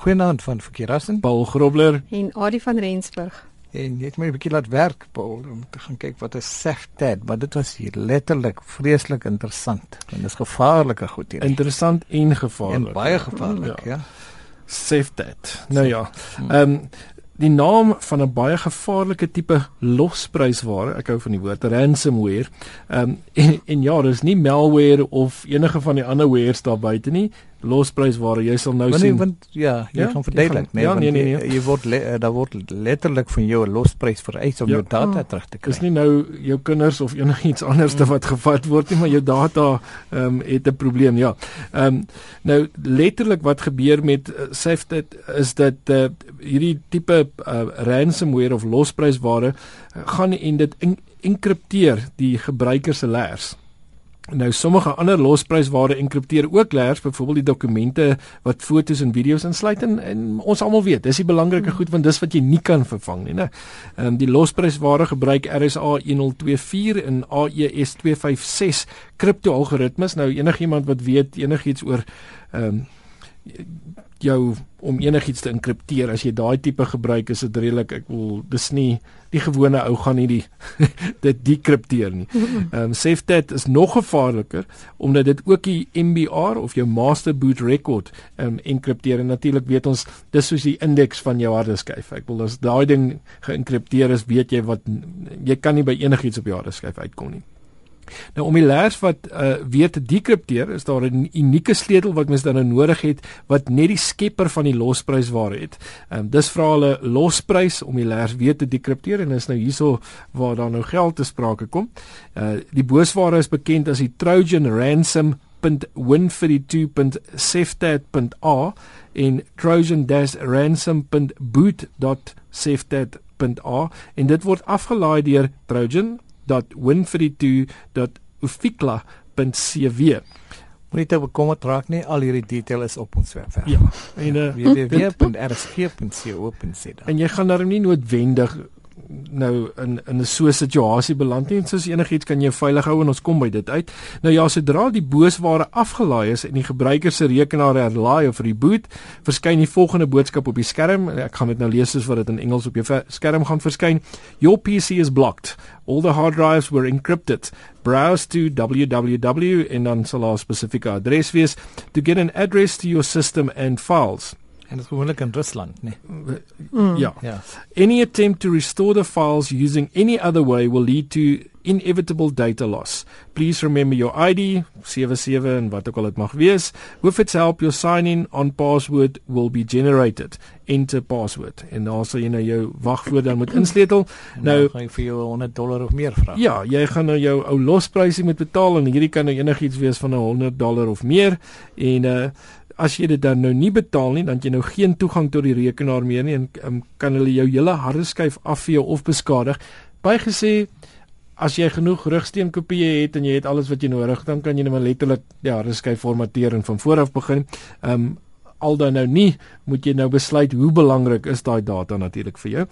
Goeienaand van Verkeerassen. Paul Grobler en Adie van Rensburg. En jy het my 'n bietjie laat werk, Paul, om te gaan kyk wat 'n SafeTag, maar dit was hier letterlik vreeslik interessant. En dis gevaarlike goed hier. Interessant en gevaarlik. En baie gevaarlik, ja. ja. SafeTag. Nou ja. Ehm um, die naam van 'n baie gevaarlike tipe losprysware, ek hou van die woord ransomware. Ehm um, en, en ja, dis nie malware of enige van die ander wares daar buite nie losprysware. Jy sal nou want, sien. Want ja, jy ja, gaan verduidelik, nee, ja, nee, nee, nee. Jy word le, daar word letterlik van jou 'n losprys vereis om ja. jou data oh, terug te kry. Dis nie nou jou kinders of enigiets anders mm. wat gevat word nie, maar jou data ehm um, het 'n probleem, ja. Ehm um, nou letterlik wat gebeur met uh, SafeTag is dat uh, hierdie tipe uh, ransomware of losprysware uh, gaan en dit enkripteer die gebruiker se leers. Nou sommige ander losprysware enkripteer ook layers, byvoorbeeld die dokumente wat fotos en video's insluit en, en ons almal weet, dis die belangrike goed want dis wat jy nie kan vervang nie, né? Ehm um, die losprysware gebruik RSA 1024 en AES 256 kriptoalgoritmes. Nou enigiemand wat weet enigiets oor ehm um, jou om enigiets te enkripteer as jy daai tipe gebruik is dit redelik ek wil dis nie die gewone ou gaan nie die dit dekripteer nie. Ehm um, SafeTag is nog gevaarliker omdat dit ook die MBR of jou master boot record ehm um, enkripteer en natuurlik weet ons dis soos die indeks van jou hardeskyf. Ek wil as daai ding geenkripteer is, weet jy wat jy kan nie by enigiets op jou hardeskyf uitkom nie. Nou om die leers wat uh, weer te dekripteer, is daar 'n unieke sleutel wat mens dan nou nodig het wat net die skepper van die losprysware het. Ehm um, dis vra hulle losprys om die leers weer te dekripteer en is nou hierso waar daar nou geld te sprake kom. Uh die boosware is bekend as die Trojan Ransom win32.safetat.a in trojan-ransom.boot.safetat.a en dit word afgelaai deur Trojan www.winfree2.ufikla.cw. Moenie te bekommerd raak nie, al hierdie detail is op ons webwerf. Ja, en uh, www.rsg.co.za. En jy gaan daarom nie noodwendig nou in in 'n so 'n situasie beland nie. Soos enigiets kan jy veilig hou en ons kom by dit uit. Nou ja, sodra die boosware afgelaai is en die gebruiker se rekenaar herlaai of reboot, verskyn die volgende boodskap op die skerm. Ek gaan dit nou lees soos wat dit in Engels op jou skerm gaan verskyn. Your PC is blocked. All the hard drives were encrypted. Browse to www en dan sal daar 'n spesifieke adres wees to get an address to your system and files. En dit is gewoonlik in Rusland, nee. Mm. Ja. ja. Any attempt to restore the files using any other way will lead to inevitable data loss. Please remember your ID, 77 en wat ook al dit mag wees. With its help your sign in on password will be generated. Enter password. En dan sal jy nou jou wagwoord dan moet insleutel. nou gaan jy vir jou 100 dollar of meer vra. Ja, jy gaan nou jou ou losprysie moet betaal en hierdie kan nou enigiets wees van 'n 100 dollar of meer en uh as jy dit dan nou nie betaal nie, dan jy nou geen toegang tot die rekenaar meer nie en um, kan hulle jou hele hardeskyf afvee of beskadig. Bygesê as jy genoeg rugsteen kopieë het en jy het alles wat jy nodig, dan kan jy net maar letterlik die hardeskyf formateer en van voor af begin. Ehm um, al dan nou nie, moet jy nou besluit hoe belangrik is daai data natuurlik vir jou.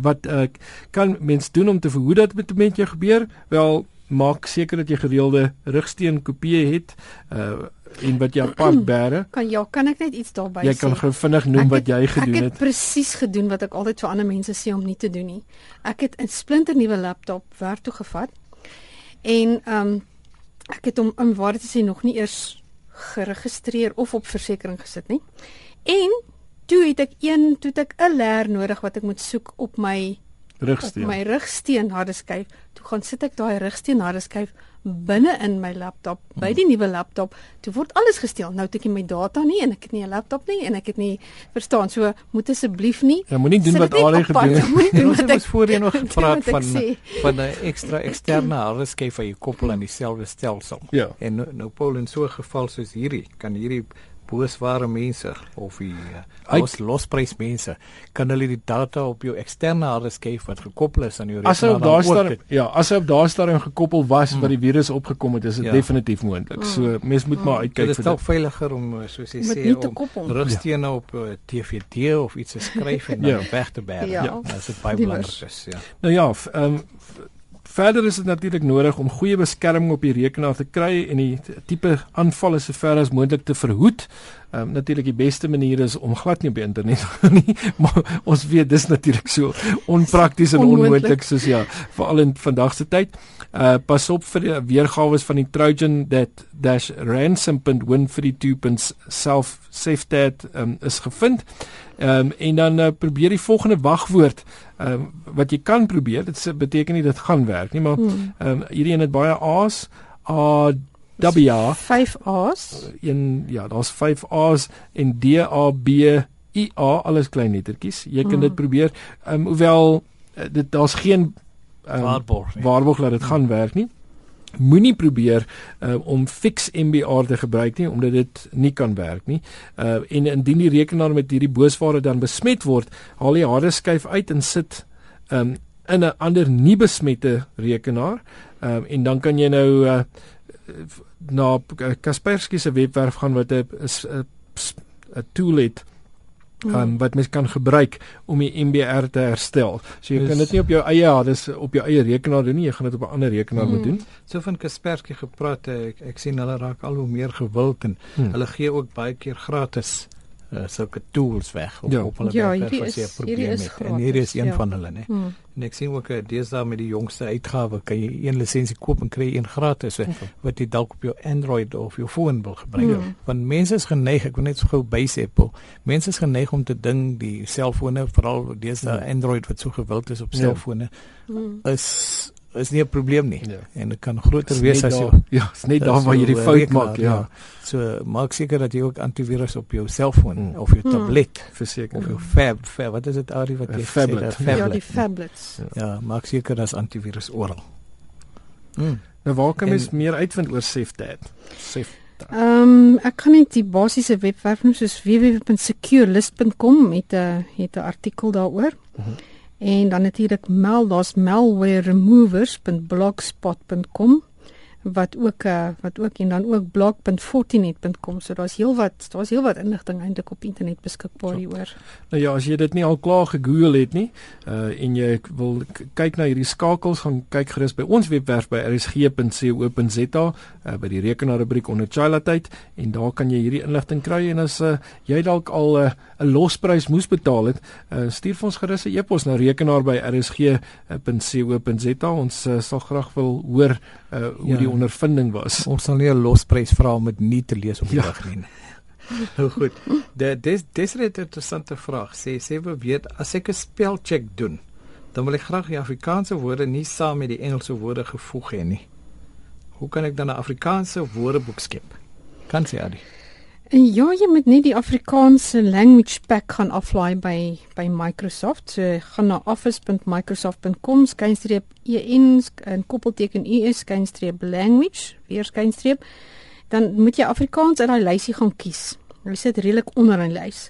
Wat uh, kan mens doen om te verhoed dat dit met jou gebeur? Wel, maak seker dat jy gereelde rugsteen kopieë het. Uh en wat jy apart bære. Kan ja, kan ek net iets daarby sê? Jy kan gou vinnig noem het, wat jy gedoen het. Ek het presies gedoen wat ek altyd vir ander mense sê om nie te doen nie. Ek het 'n splinter nuwe laptop werk toe gevat. En ehm um, ek het hom in waarde te sê nog nie eers geregistreer of op versekerings gesit nie. En toe het ek een toe ek 'n leer nodig wat ek moet soek op my rugsteen. Op my rugsteen hardeskyf. Toe gaan sit ek daai rugsteen hardeskyf binne in my laptop by die nuwe laptop toe word alles gesteel nou het ek nie my data nie en ek het nie 'n laptop nie en ek het nie verstaan so moet asseblief nie jy moenie doen wat al die gedoen het ons het voorheen nog gepraat van van 'n ekstra eksterne hardeskyf wat jy koppel aan dieselfde stelsel ja. en nou, nou Paul in so 'n geval soos hierdie kan hierdie boosware mense of die uh, los losprys mense kan hulle die data op jou eksterne hardeskyf wat gekoppel is aan jou rekenaar as hy op daai stadium ja as hy op daai stadium gekoppel was mm. wat die virus opgekom het is dit ja. definitief moontlik so mens moet mm. maar uitkyk vir dit is veiliger om eh, soos jy sê om rugstene ja. op uh, eh, TVD of iets te skryf en dan ja. weg te berg ja. ja. as dit baie belangrik is ja nou ja ehm um, Verder is dit natuurlik nodig om goeie beskerming op die rekenaar te kry en die tipe aanvalle sover as moontlik te verhoed. Ehm um, natuurlik die beste manier is om glad nie op die internet nie, maar ons weet dis natuurlik so onprakties en onmoontlik soos ja, veral in vandag se tyd. Uh pas op vir die weergawe van die Trojan that dash ransom.win32.self safetat um, is gevind. Ehm um, en dan uh, probeer die volgende wagwoord ehm um, wat jy kan probeer. Dit beteken nie dit gaan werk nie, maar hmm. ehm um, hierdie een het baie A's. A W A 5 A's. Een ja, daar's 5 A's en D A B I A alles klein lettertjies. Jy kan hmm. dit probeer. Ehm um, hoewel uh, dit daar's geen um, waarborg nie. Waarborg dat dit gaan werk nie moenie probeer uh, om fix MBR te gebruik nie omdat dit nie kan werk nie. Uh en indien die rekenaar met hierdie boosware dan besmet word, haal jy harde skyf uit en sit um in 'n ander nie besmette rekenaar. Um en dan kan jy nou uh na Kaspersky se webwerf gaan wat 'n 'n tool het um, wat mens kan gebruik om die MBR te herstel. So jy dus, kan dit nie op jou eie dis op jou eie rekenaar doen nie, jy gaan dit op 'n ander rekenaar moet hmm. doen. So van Kaspersky gepraat, ek, ek sien hulle raak al hoe meer gewild en hmm. hulle gee ook baie keer gratis uh, sulke tools weg op, ja. op hulle ja, webwerf as jy 'n probleem het. En hier is een ja. van hulle, né? Hmm. En ek sien ook 'n deesdae met die jongste uitgawe kan jy een lisensie koop en kry een gratis okay. wat jy dalk op jou Android of jou foon wil gebruik. Hmm. Want mense is geneig, ek wil net so gou bysê, mense is geneig om te dink die selfone, veral deesdae hmm. Android wat so gewild is op ja. selfone, hmm. is is nie 'n probleem nie. Ja. En dit kan groter wees as jy Ja, is net daar waar jy die fout maak, ja. ja. So maak seker dat jy ook antivirus op jou selfoon mm. of jou tablet mm. verseker of jou fab, fab, wat is dit al die wat jy. Sê, ja, die tablets. Ja. ja, maak seker dat antivirus oral. Mm. Nou waar kan mens meer uitvind oor SafeDat? Safe Ehm um, ek kan net die basiese webwerf noem soos www.securelist.com met 'n het 'n artikel daaroor. Mm -hmm. En dan natuurlik meld daar's malwareremovers.blogspot.com wat ook uh, wat ook en dan ook blog.fortinet.com. So daar's heelwat daar's heelwat inligting eintlik op internet beskikbaar hieroor. Nou ja, as jy dit nie al klaar gegoogel het nie, uh en jy wil kyk na hierdie skakels, gaan kyk gerus by ons webwerf by rsg.co.za uh by die rekenaarrubriek onder childhood en daar kan jy hierdie inligting kry en as uh jy dalk al 'n uh, losprys moes betaal het, uh stuur vir ons gerus 'n e-pos na rekenaar by rsg.co.za. Ons uh, sal graag wil hoor uh hoe ja. die ondervinding was. Ons sal nie 'n losprys vra om dit nie te lees op die ja. dag nie. Nou goed. Dit dis dis 'n interessante vraag. Sê sê we weet as ek 'n spelcheck doen, dan wil ek graag die Afrikaanse woorde nie saam met die Engelse woorde gevoeg hê nie. Hoe kan ek dan 'n Afrikaanse woordeboek skep? Kan sy dit? En ja, jy moet net die Afrikaanse language pack gaan aflaai by by Microsoft. So gaan na office.microsoft.com skynstreep en en koppelteken us skynstreep language, weer skynstreep. Dan moet jy Afrikaans in daai lysie gaan kies. Hulle sit redelik onder in lys.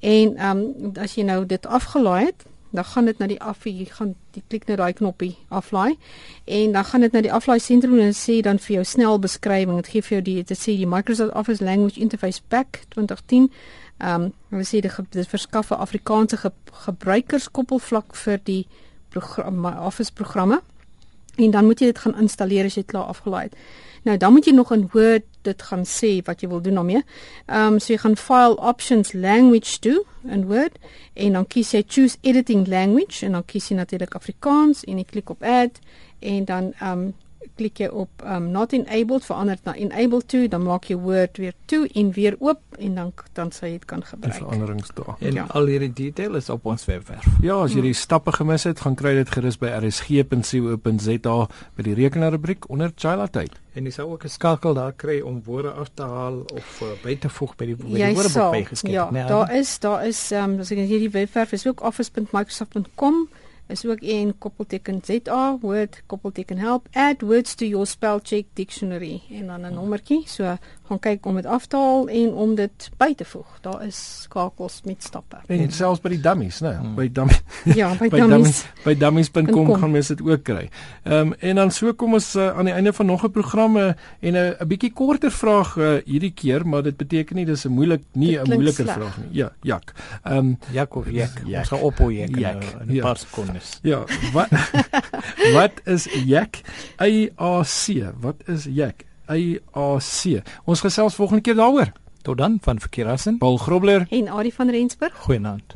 En ehm um, as jy nou dit afgelaai het, dan gaan dit na die af jy gaan die klik net daai knoppie aflaai. En dan gaan dit na die aflaai sentrum en sê dan vir jou snel beskrywing dit gee vir jou die dit sê die Microsoft Office Language Interface Pack 2010 ehm um, hulle sê dit, dit verskaf 'n Afrikaanse ge, gebruikerskoppelvlak vir die program Office programme en dan moet jy dit gaan installeer as jy klaar afgelaai het Nou dan moet jy nog in Word dit gaan sê wat jy wil doen daarmee. Ehm um, so jy gaan file options language toe in Word en dan kies jy choose editing language en dan kies jy natuurlik Afrikaans en jy klik op add en dan ehm um, klik jy op um not enabled verander na enabled to dan maak jy Word weer toe en weer oop en dan dan sal jy dit kan gebruik. Die veranderings daar. En ja. al hierdie detail is op ons webwerf. Ja, as jy die stappe gemis het, gaan kry dit gerus by rsg.co.za by die rekenaarrubriek onder childhood. En jy sou ook 'n skakel daar kry om woorde af te haal of uh, by te voeg by die, by die woordeboek bygeskryf. Ja, nee, daar is daar is um as ek hierdie webwerf is ook office.microsoft.com is ook een koppelteken ZA word koppelteken help add words to your spell check dictionary. En dan 'n nommertjie so gaan kyk om dit af te haal en om dit by te voeg. Daar is skakels met stappe. En selfs by die dummies nê hmm. by dummy ja by, by dummies. by dummies.com gaan mens dit ook kry. Ehm um, en dan so kom ons uh, aan die einde van nog 'n programme en 'n 'n bietjie korter vraag uh, hierdie keer maar dit beteken nie dis 'n moeilik nie 'n moeiliker sleg. vraag nie. Ja jak ehm um, jak of jak ons gaan ophou jak in 'n ja. paar sekondes is. Ja, wat wat is yak? A A C. Wat is yak? A A C. Ons gesels volgende keer daaroor. Tot dan van Verkeerassen. Paul Grobler En Adie van Rensburg. Goeienaand.